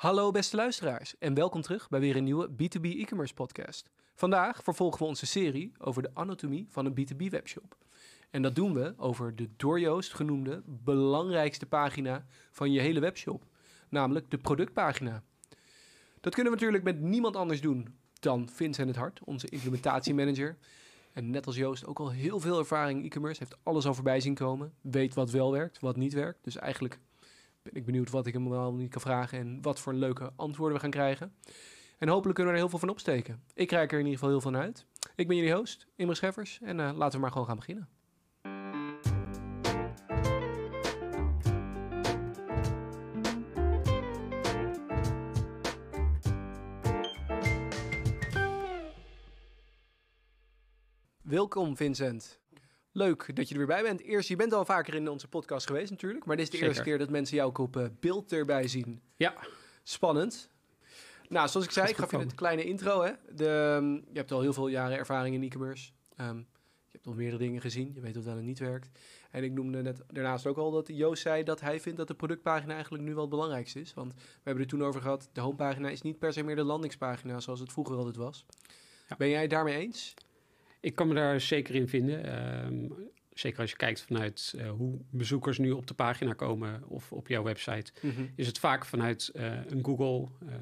Hallo beste luisteraars en welkom terug bij weer een nieuwe B2B e-commerce podcast. Vandaag vervolgen we onze serie over de anatomie van een B2B webshop. En dat doen we over de door Joost genoemde belangrijkste pagina van je hele webshop, namelijk de productpagina. Dat kunnen we natuurlijk met niemand anders doen dan Vincent het Hart, onze implementatiemanager. En net als Joost ook al heel veel ervaring in e-commerce, heeft alles al voorbij zien komen, weet wat wel werkt, wat niet werkt. Dus eigenlijk ben ik benieuwd wat ik hem wel niet kan vragen en wat voor leuke antwoorden we gaan krijgen. En hopelijk kunnen we er heel veel van opsteken. Ik krijg er in ieder geval heel van uit. Ik ben jullie host, Imre Scheffers, en uh, laten we maar gewoon gaan beginnen. Welkom Vincent. Leuk dat je er weer bij bent. Eerst, je bent al vaker in onze podcast geweest natuurlijk, maar dit is de Zeker. eerste keer dat mensen jou ook op eh, beeld erbij zien. Ja, Spannend. Nou, zoals ik zei, ik gaf je een kleine intro. Hè? De, ehm, je hebt al heel veel jaren ervaring in e-commerce. Ehm, je hebt al meerdere dingen gezien. Je weet wat wel en niet werkt. En ik noemde net daarnaast ook al dat Joost zei dat hij vindt dat de productpagina eigenlijk nu wel het belangrijkste is. Want we hebben er toen over gehad, de homepagina is niet per se meer de landingspagina zoals het vroeger altijd was. Ja. Ben jij het daarmee eens? Ik kan me daar zeker in vinden. Ehm, zeker als je kijkt vanuit eh, hoe bezoekers nu op de pagina komen of op jouw website, is het vaak vanuit eh, een Google, eh,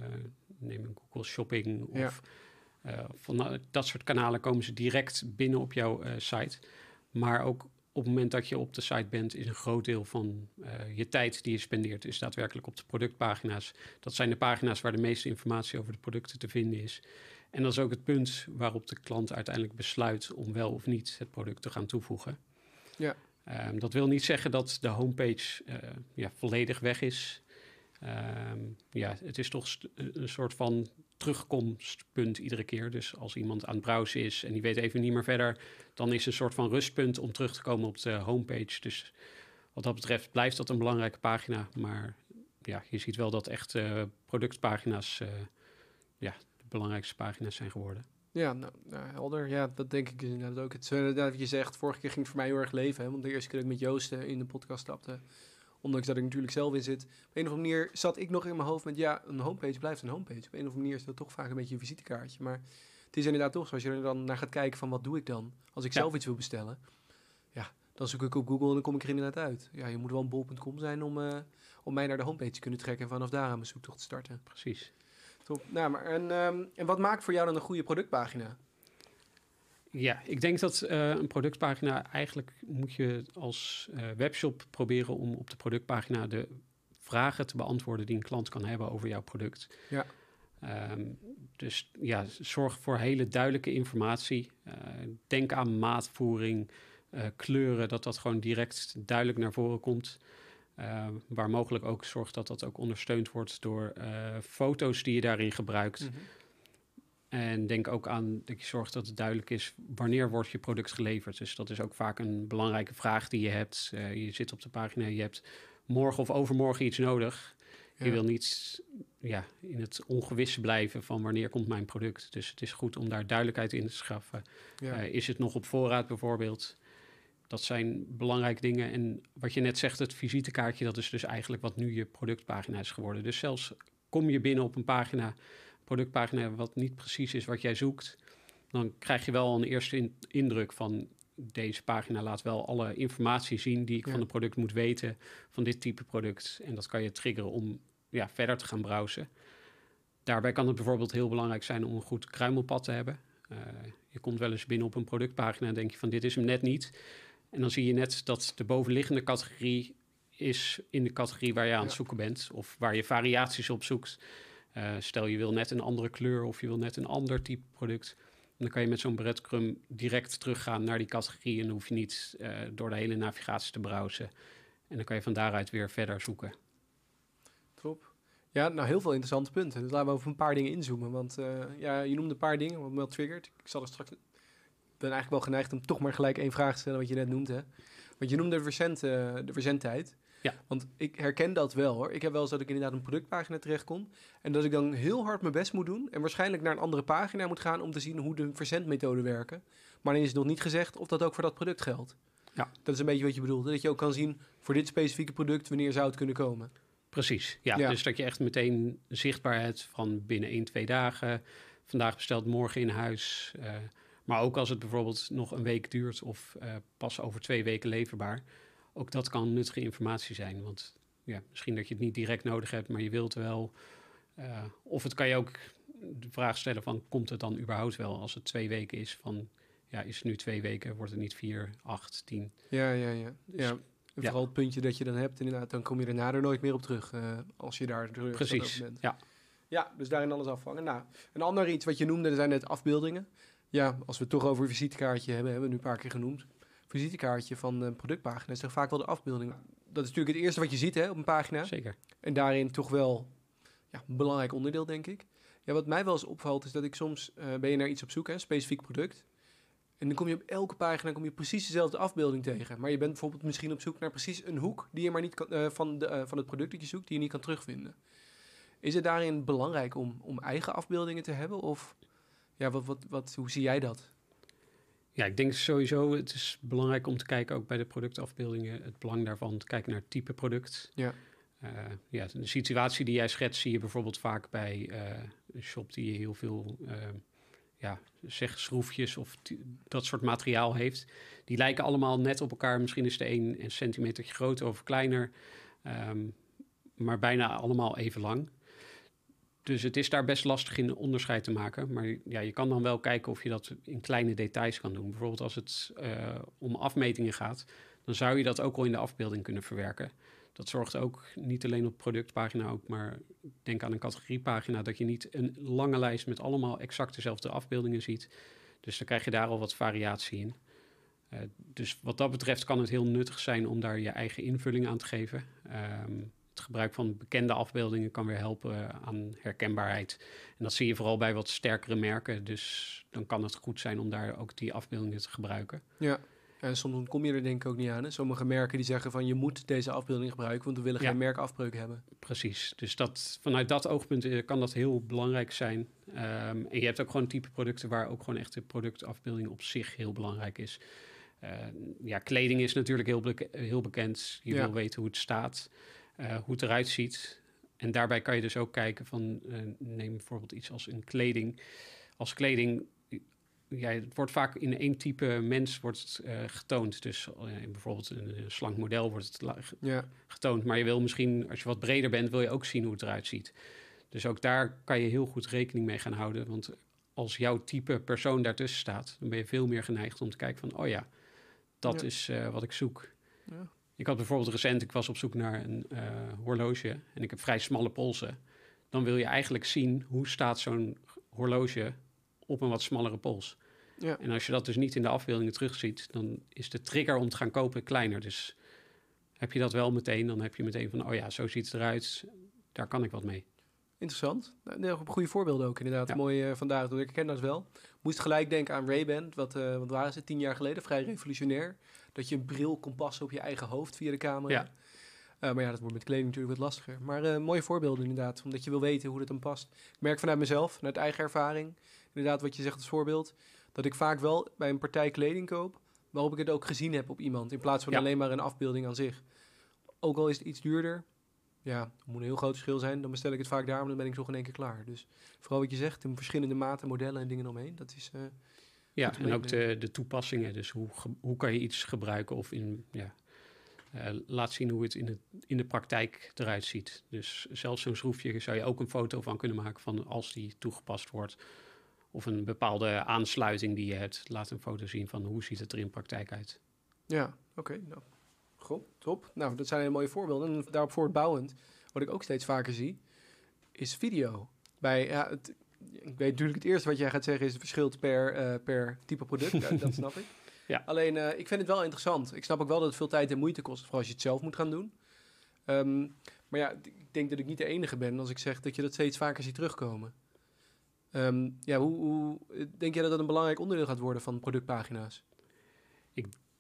neem een Google Shopping of Ja. van dat soort kanalen komen ze direct binnen op jouw site. Maar ook op het moment dat je op de site bent, is een groot deel van je tijd die je spendeert, is daadwerkelijk op de productpagina's. Dat zijn de pagina's waar de meeste informatie over de producten te vinden is. En dat is ook het punt waarop de klant uiteindelijk besluit om wel of niet het product te gaan toevoegen. Ja. Ehm, dat wil niet zeggen dat de homepage eh, ja, volledig weg is. Ehm, ja, het is toch st- een soort van terugkomstpunt iedere keer. Dus als iemand aan het browsen is en die weet even niet meer verder, dan is een soort van rustpunt om terug te komen op de homepage. Dus wat dat betreft blijft dat een belangrijke pagina. Maar ja, je ziet wel dat echt eh, productpagina's eh, ja, belangrijkste pagina's zijn geworden. Ja, nou, nou, helder. Ja, dat denk ik inderdaad ook. Het is inderdaad wat je zegt, vorige keer ging het voor mij heel erg leven. Hè? Want de eerste keer dat ik met Joost in de podcast stapte, ondanks dat ik natuurlijk zelf in zit, op een of andere manier zat ik nog in mijn hoofd met, ja, een homepage blijft een homepage. Op een of andere manier is dat toch vaak een beetje een visitekaartje. Maar het is inderdaad toch, zoals je er dan naar gaat kijken van, wat doe ik dan? Als ik Ja. zelf iets wil bestellen, ja, dan zoek ik op Google en dan kom ik er inderdaad uit. Ja, je moet wel een bol.com zijn om, eh, om mij naar de homepage te kunnen trekken en vanaf daar aan mijn zoektocht te starten. Precies. Top. Nou, maar en, ehm, en wat maakt voor jou dan een goede productpagina? Ja, ik denk dat eh, een productpagina eigenlijk moet je als eh, webshop proberen om op de productpagina de vragen te beantwoorden die een klant kan hebben over jouw product. Ja. Ehm, dus ja, zorg voor hele duidelijke informatie. Eh, denk aan maatvoering, kleuren, dat dat gewoon direct duidelijk naar voren komt. Eh, waar mogelijk ook zorg dat dat ook ondersteund wordt door eh, foto's die je daarin gebruikt. Mhm. En denk ook aan dat je zorgt dat het duidelijk is wanneer wordt je product geleverd. Dus dat is ook vaak een belangrijke vraag die je hebt. Eh, je zit op de pagina, je hebt morgen of overmorgen iets nodig. Ja. Je wil niet ja, in het ongewisse blijven van wanneer komt mijn product. Dus het is goed om daar duidelijkheid in te schaffen. Ja. Is het nog op voorraad bijvoorbeeld? Dat zijn belangrijke dingen. En wat je net zegt, het visitekaartje, dat is dus eigenlijk wat nu je productpagina is geworden. Dus zelfs kom je binnen op een pagina, productpagina, wat niet precies is wat jij zoekt, dan krijg je wel een eerste in- indruk van deze pagina laat wel alle informatie zien die ik Ja. van het product moet weten, van dit type product. En dat kan je triggeren om ja, verder te gaan browsen. Daarbij kan het bijvoorbeeld heel belangrijk zijn om een goed kruimelpad te hebben. Eh, je komt wel eens binnen op een productpagina en denk je van dit is hem net niet. En dan zie je net dat de bovenliggende categorie is in de categorie waar je aan het Ja. zoeken bent. Of waar je variaties op zoekt. Eh, stel je wil net een andere kleur of je wil net een ander type product. Dan kan je met zo'n breadcrumb direct teruggaan naar die categorie. En dan hoef je niet eh, door de hele navigatie te browsen. En dan kan je van daaruit weer verder zoeken. Top. Ja, nou heel veel interessante punten. Dus laten we over een paar dingen inzoomen. Want eh, ja, je noemde een paar dingen wat me wel triggert. Ik zal er straks. Ik ben eigenlijk wel geneigd om toch maar gelijk één vraag te stellen wat je net noemde. Want je noemde eh, de verzendtijd. Ja. Want ik herken dat wel hoor. Ik heb wel eens dat ik inderdaad een productpagina terechtkom. En dat ik dan heel hard mijn best moet doen. En waarschijnlijk naar een andere pagina moet gaan om te zien hoe de verzendmethoden werken. Maar dan is het nog niet gezegd of dat ook voor dat product geldt. Ja. Dat is een beetje wat je bedoelt. Dat je ook kan zien voor dit specifieke product wanneer zou het kunnen komen. Precies, ja. Ja. Dus dat je echt meteen zichtbaarheid van binnen 1, 2 dagen. Vandaag besteld, morgen in huis. Eh, maar ook als het bijvoorbeeld nog een week duurt of eh, pas over twee weken leverbaar. Ook dat kan nuttige informatie zijn. Want ja, misschien dat je het niet direct nodig hebt, maar je wilt wel. eh, of het kan je ook de vraag stellen van, komt het dan überhaupt wel als het twee weken is? Van, ja, is het nu twee weken, wordt het niet vier, acht, tien? Ja, ja, ja. Dus- ja. En ja. vooral het puntje dat je dan hebt, inderdaad, dan kom je daarna er nooit meer op terug. eh, als je daar terug Precies, bent. ja. Ja, dus daarin alles afvangen. Nou, een ander iets wat je noemde, zijn net afbeeldingen. Ja, als we het toch over een visitekaartje hebben, hebben we nu een paar keer genoemd. Visitekaartje van een productpagina is toch vaak wel de afbeelding. Dat is natuurlijk het eerste wat je ziet hè, op een pagina. Zeker. En daarin toch wel ja, een belangrijk onderdeel, denk ik. Ja, wat mij wel eens opvalt, is dat ik soms eh, ben je naar iets op zoek, hè, een specifiek product. En dan kom je op elke pagina kom je precies dezelfde afbeelding tegen. Maar je bent bijvoorbeeld misschien op zoek naar precies een hoek die je maar niet kan, eh, van, de, eh, van het product dat je zoekt, die je niet kan terugvinden. Is het daarin belangrijk om, om eigen afbeeldingen te hebben? Of ja, wat, wat, wat, hoe zie jij dat? Ja, ik denk sowieso, het is belangrijk om te kijken ook bij de productafbeeldingen, het belang daarvan te kijken naar het type product. Ja. Eh, ja, de situatie die jij schetst zie je bijvoorbeeld vaak bij eh, een shop die heel veel, eh, ja, zeg schroefjes of dat soort materiaal heeft. Die lijken allemaal net op elkaar. Misschien is de een een centimeter groter of kleiner, ehm, maar bijna allemaal even lang. Dus het is daar best lastig in onderscheid te maken. Maar ja, je kan dan wel kijken of je dat in kleine details kan doen. Bijvoorbeeld als het eh, om afmetingen gaat, dan zou je dat ook al in de afbeelding kunnen verwerken. Dat zorgt ook niet alleen op productpagina ook, maar denk aan een categoriepagina dat je niet een lange lijst met allemaal exact dezelfde afbeeldingen ziet. Dus dan krijg je daar al wat variatie in. Eh, dus wat dat betreft kan het heel nuttig zijn om daar je eigen invulling aan te geven. Ehm, het gebruik van bekende afbeeldingen kan weer helpen eh, aan herkenbaarheid. En dat zie je vooral bij wat sterkere merken. Dus dan kan het goed zijn om daar ook die afbeeldingen te gebruiken. Ja. En soms kom je er denk ik ook niet aan. Hè? Sommige merken die zeggen van je moet deze afbeelding gebruiken, want we willen Ja. geen merkafbreuk hebben. Precies. Dus dat, vanuit dat oogpunt eh, kan dat heel belangrijk zijn. Ehm, en je hebt ook gewoon type producten waar ook gewoon echt de productafbeelding op zich heel belangrijk is. Eh, ja, kleding is natuurlijk heel, heel bekend. Je Ja. wil weten hoe het staat, hoe het eruit ziet. En daarbij kan je dus ook kijken van, eh, neem bijvoorbeeld iets als een kleding. Als kleding, ja, het wordt vaak in één type mens wordt het, eh, getoond. Dus eh, in bijvoorbeeld een, een slank model wordt het Ja, getoond. Maar je wil misschien, als je wat breder bent, wil je ook zien hoe het eruit ziet. Dus ook daar kan je heel goed rekening mee gaan houden. Want als jouw type persoon daartussen staat, dan ben je veel meer geneigd om te kijken van, oh ja, dat Ja. is eh, wat ik zoek. Ja. Ik had bijvoorbeeld recent, ik was op zoek naar een eh, horloge en ik heb vrij smalle polsen. Dan wil je eigenlijk zien hoe staat zo'n horloge op een wat smallere pols. ja. En als je dat dus niet in de afbeeldingen terugziet, dan is de trigger om te gaan kopen kleiner. Dus heb je dat wel meteen, dan heb je meteen van, oh ja, zo ziet het eruit, daar kan ik wat mee. Interessant. Nou, goede voorbeelden ook inderdaad. Ja. Mooi eh, vandaag, ik ken dat wel. Moest gelijk denken aan Ray-Ban, wat, eh, wat waren ze, tien jaar geleden, vrij revolutionair. Dat je een bril kon passen op je eigen hoofd via de camera. Ja. Eh, maar ja, dat wordt met kleding natuurlijk wat lastiger. Maar eh, mooie voorbeelden inderdaad, omdat je wil weten hoe dat dan past. Ik merk vanuit mezelf, vanuit eigen ervaring, inderdaad wat je zegt als voorbeeld, dat ik vaak wel bij een partij kleding koop, waarop ik het ook gezien heb op iemand, in plaats van Ja. alleen maar een afbeelding aan zich. Ook al is het iets duurder, ja, het moet een heel groot verschil zijn, dan bestel ik het vaak daar, maar dan ben ik zo in één keer klaar. Dus vooral wat je zegt, in verschillende maten, modellen en dingen omheen, dat is... eh, Ja, en ook de, de toepassingen. Dus hoe, hoe kan je iets gebruiken of in, ja, eh, laat zien hoe het in, het in de praktijk eruit ziet. Dus zelfs zo'n schroefje zou je ook een foto van kunnen maken van als die toegepast wordt. Of een bepaalde aansluiting die je hebt. Laat een foto zien van hoe ziet het er in praktijk uit. Ja, oké. nou, goed, top. Nou, dat zijn hele mooie voorbeelden. En daarop voortbouwend, wat ik ook steeds vaker zie, is video. Bij, ja, het, ik weet natuurlijk het eerste wat jij gaat zeggen is het verschilt per, eh, per type product. Dat snap ik. Ja. Alleen, eh, ik vind het wel interessant. Ik snap ook wel dat het veel tijd en moeite kost, vooral als je het zelf moet gaan doen. Ehm, maar ja, ik denk dat ik niet de enige ben als ik zeg dat je dat steeds vaker ziet terugkomen. Ehm, ja, hoe, hoe denk jij dat dat een belangrijk onderdeel gaat worden van productpagina's?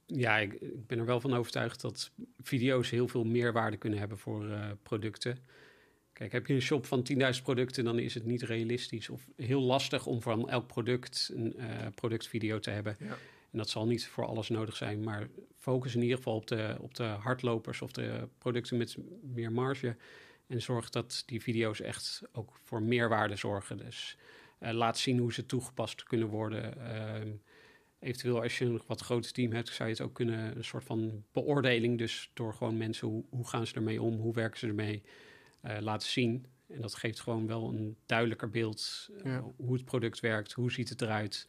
Ja, ik, ik ben er wel van overtuigd dat video's heel veel meerwaarde kunnen hebben voor eh, producten. Kijk, heb je een shop van 10.000 producten, dan is het niet realistisch of heel lastig om van elk product een eh, productvideo te hebben. Ja. En dat zal niet voor alles nodig zijn, maar focus in ieder geval op de, op de hardlopers of de producten met meer marge. En zorg dat die video's echt ook voor meerwaarde zorgen. Dus uh, laat zien hoe ze toegepast kunnen worden. Uh, eventueel als je een wat groter team hebt, zou je het ook kunnen, een soort van beoordeling. Dus door gewoon mensen, hoe, hoe gaan ze ermee om, hoe werken ze ermee, laten zien. En dat geeft gewoon wel een duidelijker beeld ja. hoe het product werkt, hoe ziet het eruit.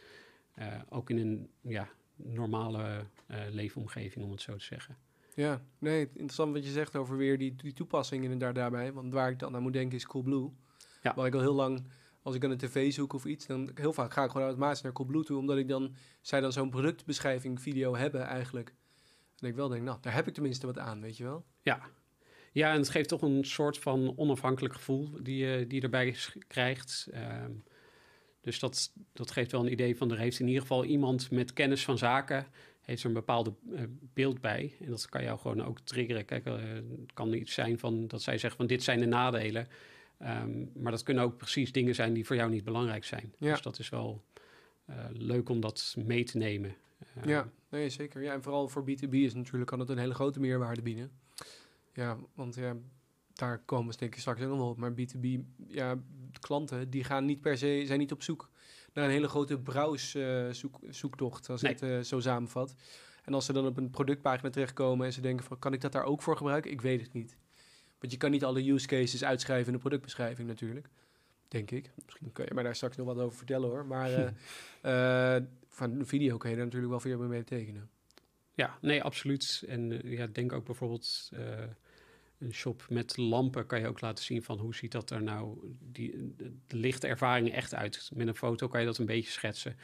ook in een ja, normale leefomgeving, om het zo te zeggen. Ja, nee, interessant wat je zegt over weer die, die toepassingen en daar daarbij. Want waar ik dan aan moet denken is Coolblue. Ja. Waar ik al heel lang, als ik aan een tv zoek of iets, dan heel vaak ga ik gewoon automatisch naar Coolblue toe. Omdat ik dan, zij dan zo'n productbeschrijving video hebben eigenlijk. En ik wel denk, nou, daar heb ik tenminste wat aan, weet je wel? Ja. Ja, en het geeft toch een soort van onafhankelijk gevoel die je, die je erbij krijgt. Um, dus dat, dat geeft wel een idee van, er heeft in ieder geval iemand met kennis van zaken heeft er een bepaalde uh, beeld bij. En dat kan jou gewoon ook triggeren. Kijk, uh, het kan iets zijn van dat zij zeggen van dit zijn de nadelen. Um, maar dat kunnen ook precies dingen zijn die voor jou niet belangrijk zijn. Ja. Dus dat is wel uh, leuk om dat mee te nemen. ja, nee, zeker. Ja, en vooral voor B2B is natuurlijk kan het een hele grote meerwaarde bieden. Ja, want ja, daar komen we denk ik straks ook nog wel op. Maar B2B, ja, klanten die gaan niet per se, zijn niet op zoek naar een hele grote browse-zoektocht, uh, als nee. ik het uh, zo samenvat. En als ze dan op een productpagina terechtkomen en ze denken van, kan ik dat daar ook voor gebruiken? Ik weet het niet. Want je kan niet alle use cases uitschrijven in de productbeschrijving natuurlijk. Denk ik. Misschien kan je mij daar straks nog wat over vertellen hoor. Maar uh, van een video kan je daar natuurlijk wel veel mee tekenen. Ja, nee, absoluut. En ja, denk ook bijvoorbeeld een shop met lampen kan je ook laten zien van hoe ziet dat er nou, die, de, lichte ervaring echt uit. Met een foto kan je dat een beetje schetsen.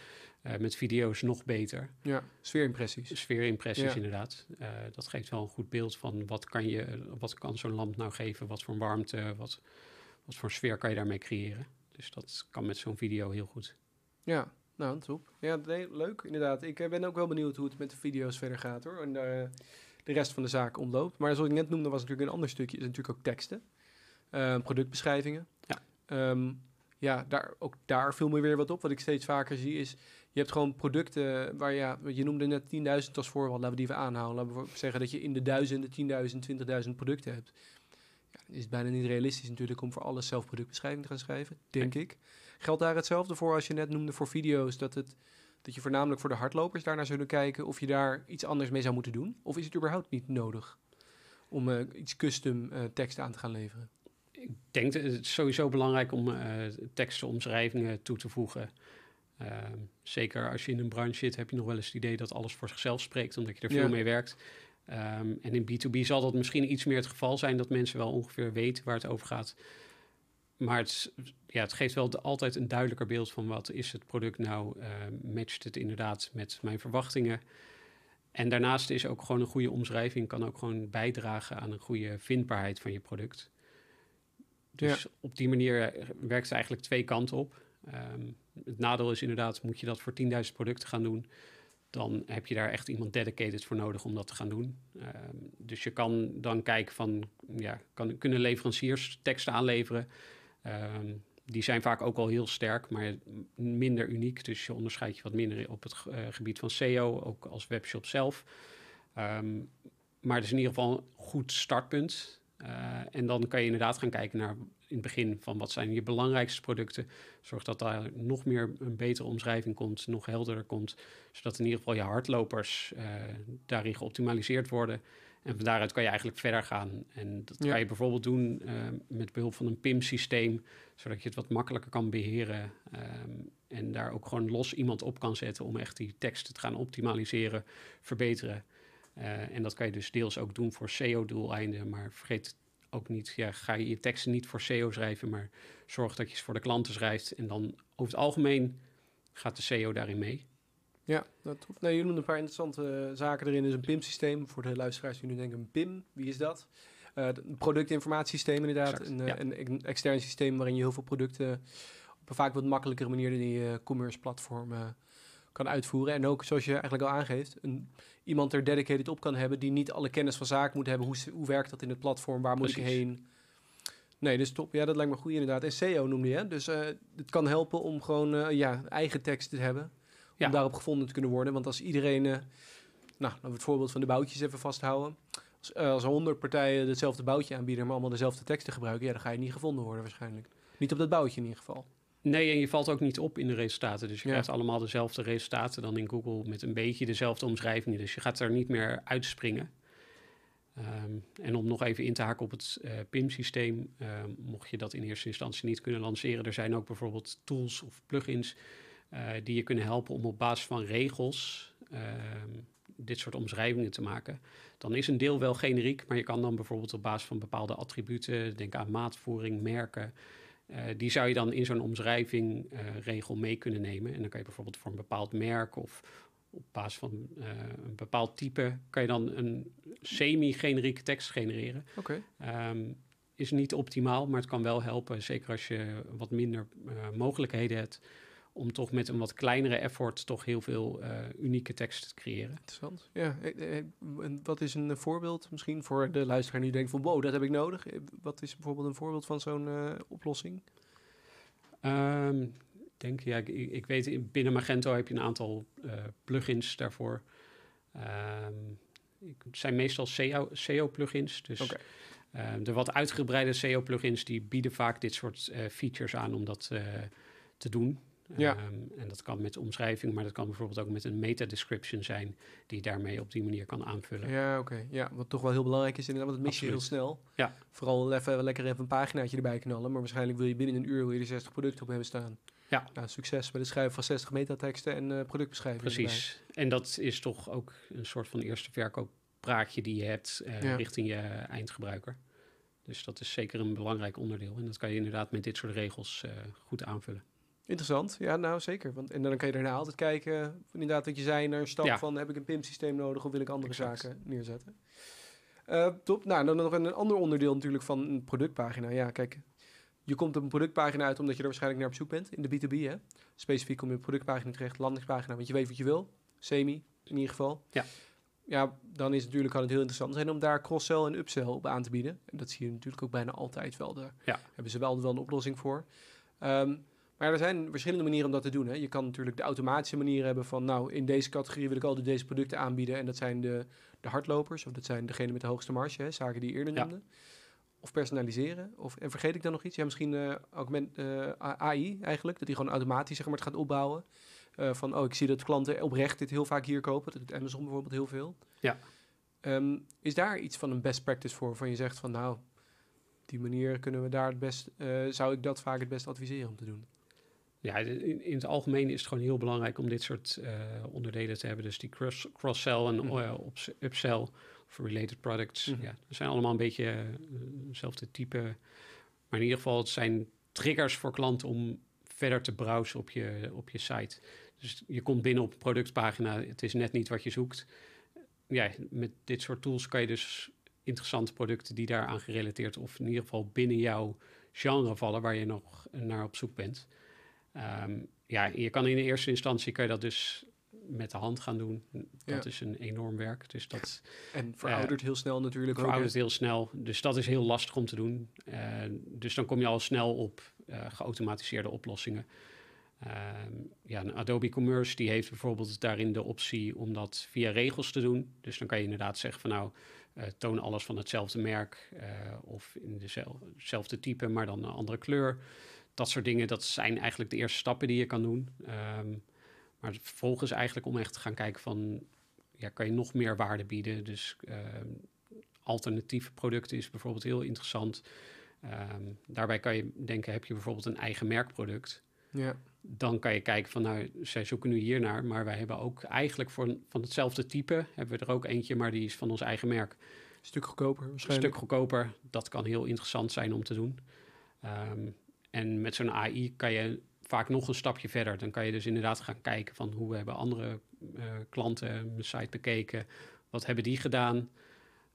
Uh, met video's nog beter. Ja, sfeerimpressies. Sfeerimpressies, ja. inderdaad. Uh, dat geeft wel een goed beeld van wat kan, je, wat kan zo'n lamp nou geven, wat voor warmte, wat, wat voor sfeer kan je daarmee creëren. Dus dat kan met zo'n video heel goed. Ja, nou, top. Ja, nee, leuk, inderdaad. Ik ben ook wel benieuwd hoe het met de video's verder gaat, hoor. En, uh, de rest van de zaak omloopt. Maar zoals ik net noemde, was natuurlijk een ander stukje, is natuurlijk ook teksten. Uh, productbeschrijvingen. Ja. Um, ja, daar, ook daar viel me weer wat op. Wat ik steeds vaker zie is, je hebt gewoon producten waar ja, je noemde net 10.000 als voorbeeld, laten we die even aanhouden. Laten we zeggen dat je in de duizenden, 10.000, 20.000 producten hebt. Ja, is het bijna niet realistisch natuurlijk om voor alles zelf productbeschrijving te gaan schrijven, denk ik. Geldt daar hetzelfde voor als je net noemde voor video's, dat het dat je voornamelijk voor de hardlopers daarnaar zullen kijken of je daar iets anders mee zou moeten doen? Of is het überhaupt niet nodig om uh, iets custom uh, tekst aan te gaan leveren? Ik denk dat het sowieso belangrijk om uh, teksten, omschrijvingen toe te voegen. Ehm, zeker als je in een branche zit, heb je nog wel eens het idee dat alles voor zichzelf spreekt, omdat je er veel ja. mee werkt. Um, en in B2B zal dat misschien iets meer het geval zijn dat mensen wel ongeveer weten waar het over gaat maar het, ja, het geeft wel de, altijd een duidelijker beeld van wat is het product nou, uh, matcht het inderdaad met mijn verwachtingen. En daarnaast is ook gewoon een goede omschrijving, kan ook gewoon bijdragen aan een goede vindbaarheid van je product. Dus ja. op die manier werkt het eigenlijk twee kanten op. Um, het nadeel is inderdaad, moet je dat voor 10.000 producten gaan doen, dan heb je daar echt iemand dedicated voor nodig om dat te gaan doen. Um, dus je kan dan kijken van, ja, kan, kunnen leveranciers teksten aanleveren Um, die zijn vaak ook al heel sterk, maar minder uniek. Dus je onderscheidt je wat minder op het uh, gebied van SEO, ook als webshop zelf. Um, maar het is in ieder geval een goed startpunt. Uh, en dan kan je inderdaad gaan kijken naar in het begin van wat zijn je belangrijkste producten. Zorg dat daar nog meer een betere omschrijving komt, nog helderder komt. Zodat in ieder geval je hardlopers uh, daarin geoptimaliseerd worden. En van daaruit kan je eigenlijk verder gaan. En dat ja. kan je bijvoorbeeld doen uh, met behulp van een PIM-systeem, zodat je het wat makkelijker kan beheren. Um, en daar ook gewoon los iemand op kan zetten om echt die teksten te gaan optimaliseren, verbeteren. Uh, en dat kan je dus deels ook doen voor SEO-doeleinden, maar vergeet ook niet, ja, ga je je teksten niet voor SEO schrijven, maar zorg dat je ze voor de klanten schrijft. En dan over het algemeen gaat de SEO daarin mee. Ja, dat top. Nee, je noemde een paar interessante zaken erin. Dus een PIM-systeem. Voor de luisteraars die nu denken, een PIM, wie is dat? Uh, een productinformatiesysteem inderdaad. Exact, een, ja. een, extern systeem waarin je heel veel producten op een vaak wat makkelijkere manier in die uh, commerce platformen kan uitvoeren. En ook, zoals je eigenlijk al aangeeft, een, iemand er dedicated op kan hebben die niet alle kennis van zaken moet hebben. Hoe, hoe werkt dat in het platform? Waar Precies. moet ik heen? Nee, dus top. Ja, dat lijkt me goed inderdaad. En SEO noemde je, hè? Dus het kan helpen om gewoon ja, eigen tekst te hebben om daarop gevonden te kunnen worden. Want als iedereen, uh, nou, laten we het voorbeeld van de boutjes even vasthouden. Als Als, eh, als er honderd partijen hetzelfde boutje aanbieden, maar allemaal dezelfde teksten gebruiken, ja, dan ga je niet gevonden worden waarschijnlijk. Niet op dat boutje in ieder geval. Nee, en je valt ook niet op in de resultaten. Dus je Ja. krijgt allemaal dezelfde resultaten dan in Google met een beetje dezelfde omschrijvingen. Dus je gaat er niet meer uitspringen. Ehm, en om nog even in te haken op het eh, PIM-systeem, ehm, mocht je dat in eerste instantie niet kunnen lanceren, er zijn ook bijvoorbeeld tools of plugins eh, die je kunnen helpen om op basis van regels ehm, dit soort omschrijvingen te maken. Dan is een deel wel generiek, maar je kan dan bijvoorbeeld op basis van bepaalde attributen, denk aan maatvoering, merken, eh, die zou je dan in zo'n omschrijving eh, regel mee kunnen nemen. En dan kan je bijvoorbeeld voor een bepaald merk of op basis van eh, een bepaald type, kan je dan een semi-generieke tekst genereren. Oké. Ehm, is niet optimaal, maar het kan wel helpen, zeker als je wat minder eh, mogelijkheden hebt, om toch met een wat kleinere effort toch heel veel eh, unieke teksten te creëren. Interessant. Ja, eh, en wat is een eh, voorbeeld misschien voor de luisteraar die denkt van wow, dat heb ik nodig. Wat is bijvoorbeeld een voorbeeld van zo'n oplossing? Ik denk, ja, ik, ik weet, in- binnen Magento heb je een aantal plugins daarvoor. Ehm, het zijn meestal SEO, SEO-plugins. Dus ehm, de wat uitgebreide SEO-plugins die bieden vaak dit soort features aan om dat te doen. Ja. Ehm, en dat kan met omschrijving, maar dat kan bijvoorbeeld ook met een meta-description zijn, die je daarmee op die manier kan aanvullen. Ja, oké. Ja, wat toch wel heel belangrijk is inderdaad, want dat mis je heel snel. Ja. Vooral even, lekker even een paginaatje erbij knallen, maar waarschijnlijk wil je binnen een uur wil je er 60 producten op hebben staan. Ja. Nou, succes bij het schrijven van 60 metateksten en eh, productbeschrijvingen erbij. Precies. En dat is toch ook een soort van eerste verkooppraatje die je hebt eh, Ja. richting je eindgebruiker. Dus dat is zeker een belangrijk onderdeel. En dat kan je inderdaad met dit soort regels eh, goed aanvullen. Interessant, ja, nou zeker. Want, en dan kan je daarna altijd kijken, inderdaad, wat je zei, naar een stap Ja. van heb ik een PIM-systeem nodig of wil ik andere Exact. zaken neerzetten. Eh, top. Nou, dan nog een ander onderdeel natuurlijk van een productpagina. Ja, kijk, je komt op een productpagina uit omdat je er waarschijnlijk naar op zoek bent in de B2B. Hè? Specifiek kom je op productpagina terecht, landingspagina, want je weet wat je wil. Semi, in ieder geval. Ja. Ja, dan is het natuurlijk kan het heel interessant zijn om daar cross-sell en upsell op aan te bieden. En dat zie je natuurlijk ook bijna altijd wel. Daar Ja. hebben ze wel, wel een oplossing voor. Ehm, maar er zijn verschillende manieren om dat te doen. Hè. Je kan natuurlijk de automatische manier hebben van... nou, in deze categorie wil ik altijd deze producten aanbieden... en dat zijn de, de hardlopers, of dat zijn degenen met de hoogste marge... Hè, zaken die je eerder Ja. noemde. Of personaliseren. Of, en vergeet ik dan nog iets? Ja, misschien eh augment, eh, AI eigenlijk. Dat die gewoon automatisch zeg maar, het gaat opbouwen. Eh, van, oh, ik zie dat klanten oprecht dit heel vaak hier kopen. Dat doet Amazon bijvoorbeeld heel veel. Ja. Ehm, is daar iets van een best practice voor? Van je zegt van, nou, op die manier kunnen we daar het best... zou ik dat vaak het best adviseren om te doen? Ja, in, in het algemeen is het gewoon heel belangrijk om dit soort eh, onderdelen te hebben. Dus die cross- cross-sell en Mhm. eh, ups- upsell of related products. Mhm. Ja, dat zijn allemaal een beetje eh, hetzelfde type. Maar in ieder geval, het zijn triggers voor klanten om verder te browsen op je, op je site. Dus je komt binnen op een productpagina, het is net niet wat je zoekt. Ja, met dit soort tools kan je dus interessante producten die daaraan gerelateerd of in ieder geval binnen jouw genre vallen waar je nog naar op zoek bent. Ehm, ja, je kan in de eerste instantie kan je dat dus met de hand gaan doen. Dat Ja. is een enorm werk. Dus dat En veroudert heel snel natuurlijk veroudert heel snel. Dus dat is heel lastig om te doen. Eh, dus dan kom je al snel op eh, geautomatiseerde oplossingen. Ehm, ja, een Adobe Commerce die heeft bijvoorbeeld daarin de optie om dat via regels te doen. Dus dan kan je inderdaad zeggen van nou, eh, toon alles van hetzelfde merk eh, of in dezel- hetzelfde type, maar dan een andere kleur. Dat soort dingen, dat zijn eigenlijk de eerste stappen die je kan doen. Ehm, maar het vervolg is eigenlijk om echt te gaan kijken van, ja, kan je nog meer waarde bieden? Dus ehm, alternatieve producten is bijvoorbeeld heel interessant. Ehm, daarbij kan je denken, heb je bijvoorbeeld een eigen merkproduct? Ja, Dan kan je kijken van, nou, zij zoeken nu hier naar, maar wij hebben ook eigenlijk voor van hetzelfde type, hebben we er ook eentje, maar die is van ons eigen merk. een stuk goedkoper Een waarschijnlijk. stuk goedkoper, dat kan heel interessant zijn om te doen. En met zo'n AI kan je vaak nog een stapje verder. Dan kan je dus inderdaad gaan kijken van hoe hebben andere eh, klanten mijn site bekeken, wat hebben die gedaan.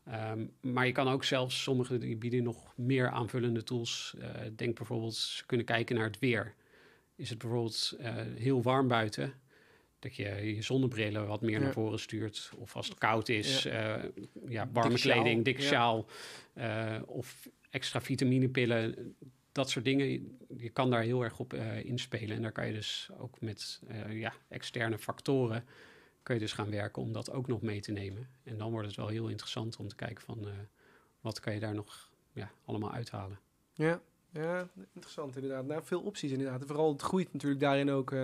Ehm, maar je kan ook zelfs, sommige die bieden nog meer aanvullende tools. Eh, denk bijvoorbeeld, ze kunnen kijken naar het weer. Is het bijvoorbeeld eh, heel warm buiten, dat je je zonnebrillen wat meer Ja. naar voren stuurt. Of als het koud is, ja, ja warme kleding, dikke ja. sjaal. of extra vitaminepillen. Dat soort dingen. Je- kan daar heel erg op eh, inspelen. En daar kan je dus ook met eh, ja, externe factoren... kun je dus gaan werken om dat ook nog mee te nemen. En dan wordt het wel heel interessant om te kijken van eh, wat kan je daar nog ja, allemaal uithalen. Ja, ja, interessant inderdaad. Nou, veel opties inderdaad. Vooral het groeit natuurlijk daarin ook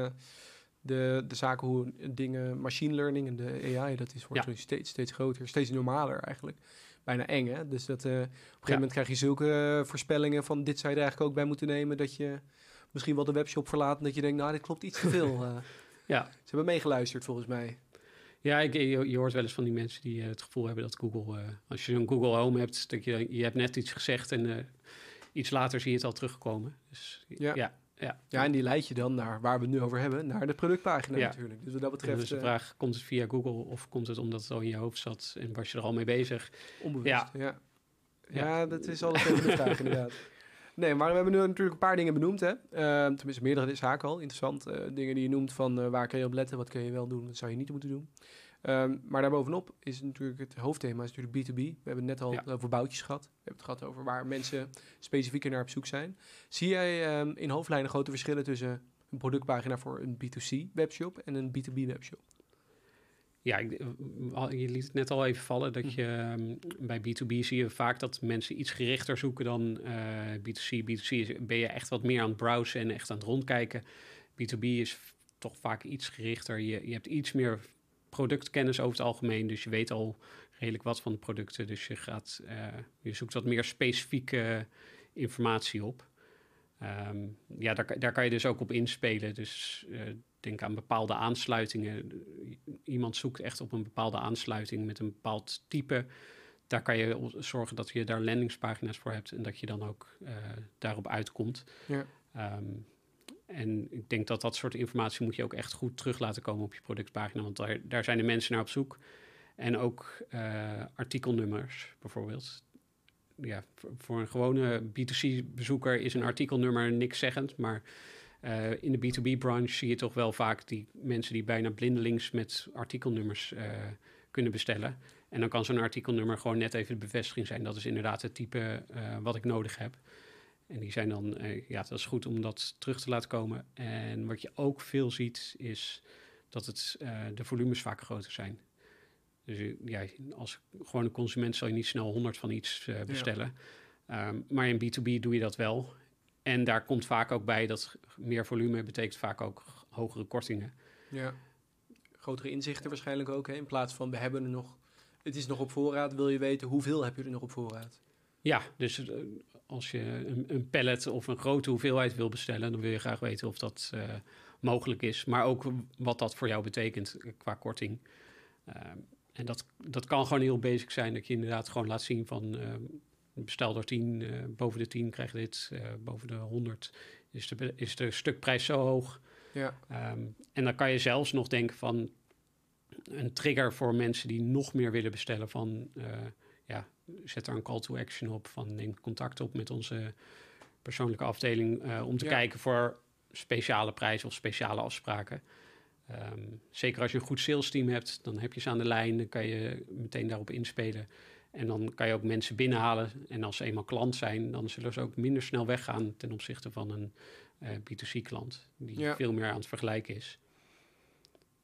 de, de zaken hoe dingen, machine learning en de AI, dat is, wordt steeds, steeds groter, steeds normaler eigenlijk. Bijna eng, hè? Dus dat, uh, op een gegeven moment krijg je zulke voorspellingen van dit zou je er eigenlijk ook bij moeten nemen, dat je misschien wel de webshop verlaat en dat je denkt, nou, dit klopt iets te veel. uh, ja. Ze hebben meegeluisterd volgens mij. Ja, ik, je, hoort wel eens van die mensen die het gevoel hebben dat Google, als je een Google Home hebt, dat je, je hebt net iets gezegd en iets later zie je het al terugkomen. Dus ja. ja. Ja. ja, en die leid je dan naar waar we het nu over hebben, naar de productpagina natuurlijk. Dus wat dat betreft... Dus de vraag, komt het via Google of komt het omdat het al in je hoofd zat en was je er al mee bezig? Onbewust, ja. ja. Ja, dat is altijd even de vraag inderdaad. Nee, maar we hebben nu natuurlijk een paar dingen benoemd. Hè? Uh, tenminste, meerdere zaken al. Interessant. Uh, dingen die je noemt van uh, waar kun je op letten, wat kun je wel doen, wat zou je niet moeten doen. Um, maar daarbovenop is natuurlijk het hoofdthema is natuurlijk B2B. We hebben het net al over boutjes gehad. We hebben het gehad over waar mensen specifieker naar op zoek zijn. Zie jij um, in hoofdlijnen grote verschillen tussen een productpagina voor een B2C webshop en een B2B webshop? Ja, ik, je liet het net al even vallen dat hm. je um, bij B2B zie je vaak dat mensen iets gerichter zoeken dan uh, B2C. B2C is, ben je echt wat meer aan het browsen en echt aan het rondkijken. B2B is toch vaak iets gerichter. Je, je hebt iets meer productkennis over het algemeen. Dus je weet al redelijk wat van de producten. Dus je, gaat, uh, je zoekt wat meer specifieke informatie op. Um, ja, daar, daar kan je dus ook op inspelen. Dus uh, denk aan bepaalde aansluitingen. Iemand zoekt echt op een bepaalde aansluiting met een bepaald type. Daar kan je zorgen dat je daar landingspagina's voor hebt en dat je dan ook uh, daarop uitkomt. Ja. Um, en ik denk dat dat soort informatie moet je ook echt goed terug laten komen op je productpagina, want daar, daar zijn de mensen naar op zoek. En ook uh, artikelnummers bijvoorbeeld. Ja, voor, een gewone B2C-bezoeker is een artikelnummer niks zeggend, maar uh, in de B2B-branche zie je toch wel vaak die mensen die bijna blindelings met artikelnummers uh, kunnen bestellen. En dan kan zo'n artikelnummer gewoon net even de bevestiging zijn. Dat is inderdaad het type wat ik nodig heb. En die zijn dan, uh, ja, dat is goed om dat terug te laten komen. En wat je ook veel ziet, is dat het, uh, de volumes vaak groter zijn. Dus ja, als gewone consument zal je niet snel 100 van iets uh, bestellen. Ja. Um, maar in B2B doe je dat wel. En daar komt vaak ook bij dat meer volume betekent vaak ook hogere kortingen. Ja, grotere inzichten waarschijnlijk ook. Hè? In plaats van we hebben er nog, het is nog op voorraad, wil je weten hoeveel heb je er nog op voorraad? Ja, dus als je een, een, pallet of een grote hoeveelheid wil bestellen, dan wil je graag weten of dat uh, mogelijk is. Maar ook wat dat voor jou betekent qua korting. Uh, en dat, dat kan gewoon heel basic zijn, dat je inderdaad gewoon laat zien van uh, bestel er 10, boven de 10 krijg je dit, boven de 100 is de, is de stukprijs zo hoog. Ja. Um, en dan kan je zelfs nog denken van een trigger voor mensen die nog meer willen bestellen van ja, zet daar een call to action op van neem contact op met onze persoonlijke afdeling uh, om te kijken voor speciale prijzen of speciale afspraken. Um, zeker als je een goed sales team hebt, dan heb je ze aan de lijn, dan kan je meteen daarop inspelen. En dan kan je ook mensen binnenhalen. En als ze eenmaal klant zijn, dan zullen ze ook minder snel weggaan ten opzichte van een uh, B2C-klant, die ja. veel meer aan het vergelijken is.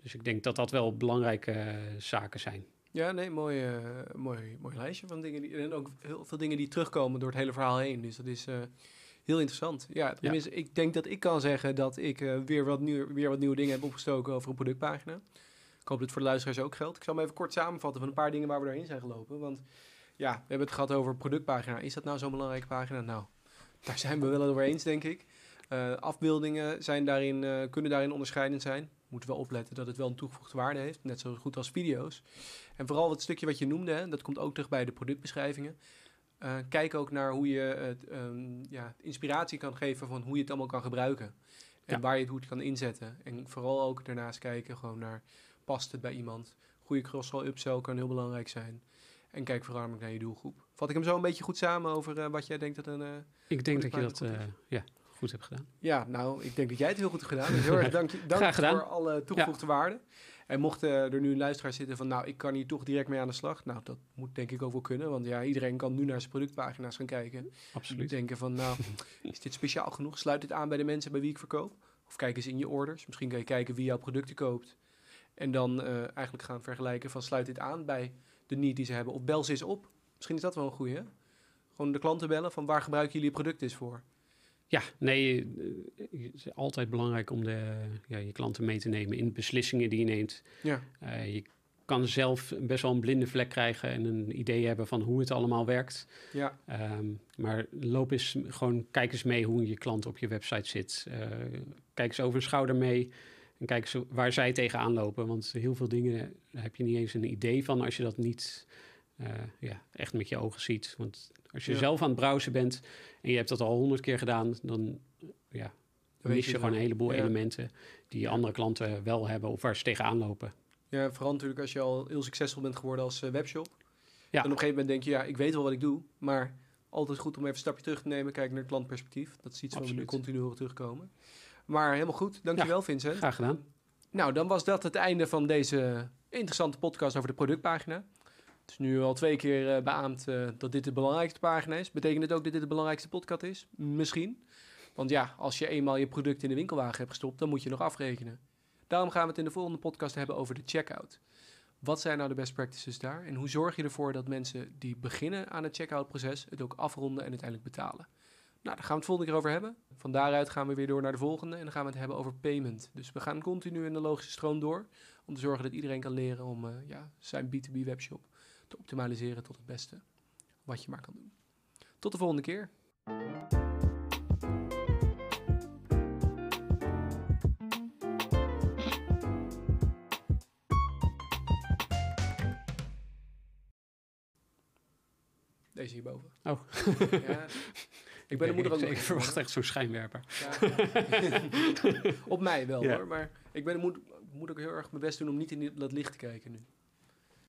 Dus ik denk dat dat wel belangrijke uh, zaken zijn. Ja, nee, mooi, uh, mooi, mooi lijstje van dingen. Die, en ook heel veel dingen die terugkomen door het hele verhaal heen. Dus dat is uh, heel interessant. Ja, tenminste, ja. ik denk dat ik kan zeggen dat ik uh, weer, wat nieuw, weer wat nieuwe dingen heb opgestoken over een productpagina. Ik hoop dat het voor de luisteraars ook geldt. Ik zal me even kort samenvatten van een paar dingen waar we doorheen zijn gelopen. Want ja, we hebben het gehad over productpagina. Is dat nou zo'n belangrijke pagina? Nou, daar zijn we wel over eens, denk ik. afbeeldingen zijn daarin, kunnen daarin onderscheidend zijn moeten wel opletten dat het wel een toegevoegde waarde heeft. Net zo goed als video's. En vooral het stukje wat je noemde, hè, dat komt ook terug bij de productbeschrijvingen. Uh, kijk ook naar hoe je het, um, ja, inspiratie kan geven van hoe je het allemaal kan gebruiken. En waar je het goed kan inzetten. En vooral ook daarnaast kijken gewoon naar, past het bij iemand? Goede cross-sell, upsell kan heel belangrijk zijn. En kijk vooral naar je doelgroep. Vat ik hem zo een beetje goed samen over uh, wat jij denkt dat een... Uh, ik denk dat je dat, ja, goed hebt gedaan. Ja, nou, ik denk dat jij het heel goed hebt gedaan. Dus heel erg dank, dank voor alle toegevoegde ja. waarden. En mocht er nu een luisteraar zitten van, nou, ik kan hier toch direct mee aan de slag. Nou, dat moet denk ik ook wel kunnen. Want ja, iedereen kan nu naar zijn productpagina's gaan kijken. Absoluut. En denken van, nou, is dit speciaal genoeg? Sluit dit aan bij de mensen bij wie ik verkoop? Of kijk eens in je orders. Misschien kan je kijken wie jouw producten koopt. En dan eh, eigenlijk gaan vergelijken van sluit dit aan bij de need die ze hebben. Of bel ze eens op. Misschien is dat wel een goeie. hè? Gewoon de klanten bellen van waar gebruiken jullie je product eens voor? Ja, nee, eh, het is altijd belangrijk om de, ja, je klanten mee te nemen in beslissingen die je neemt. Ja, Eh, je kan zelf best wel een blinde vlek krijgen en een idee hebben van hoe het allemaal werkt. ja, Ehm, maar loop eens gewoon, kijk eens mee hoe je klant op je website zit. Eh, kijk eens over een schouder mee en kijk eens waar zij tegenaan lopen. Want heel veel dingen heb je niet eens een idee van als je dat niet eh, ja, echt met je ogen ziet. Want als je Ja. zelf aan het browsen bent en je hebt dat al honderd keer gedaan, dan eh, ja, mis je je gewoon wel. een heleboel Ja. elementen die andere klanten wel hebben of waar ze tegenaan lopen. ja, vooral natuurlijk als je al heel succesvol bent geworden als eh, webshop. Ja. En op een gegeven moment denk je, ja, ik weet wel wat ik doe. Maar altijd goed om even een stapje terug te nemen. Kijken naar het klantperspectief. Dat is iets wat we nu continu horen terugkomen. Maar helemaal goed. Dankjewel Vincent. Graag gedaan. Nou, dan was dat het einde van deze interessante podcast over de productpagina. Is nu al twee keer eh, beaamd eh, dat dit de belangrijkste pagina is. Betekent het ook dat dit de belangrijkste podcast is? Misschien. Want ja, als je eenmaal je product in de winkelwagen hebt gestopt, dan moet je nog afrekenen. Daarom gaan we het in de volgende podcast hebben over de checkout. Wat zijn nou de best practices daar? En hoe zorg je ervoor dat mensen die beginnen aan het checkout proces het ook afronden en uiteindelijk betalen? Nou, daar gaan we het volgende keer over hebben. Van daaruit gaan we weer door naar de volgende en dan gaan we het hebben over payment. Dus we gaan continu in de logische stroom door om te zorgen dat iedereen kan leren om eh, ja, zijn B2B webshop te optimaliseren tot het beste wat je maar kan doen. Tot de volgende keer. Deze hierboven. Oh. Ja, ik ben de moeder ik, verwacht echt zo'n schijnwerper. Ja. Op mij wel Ja. hoor, maar ik ben, moet, moet ook heel erg mijn best doen om niet in dat licht te kijken nu.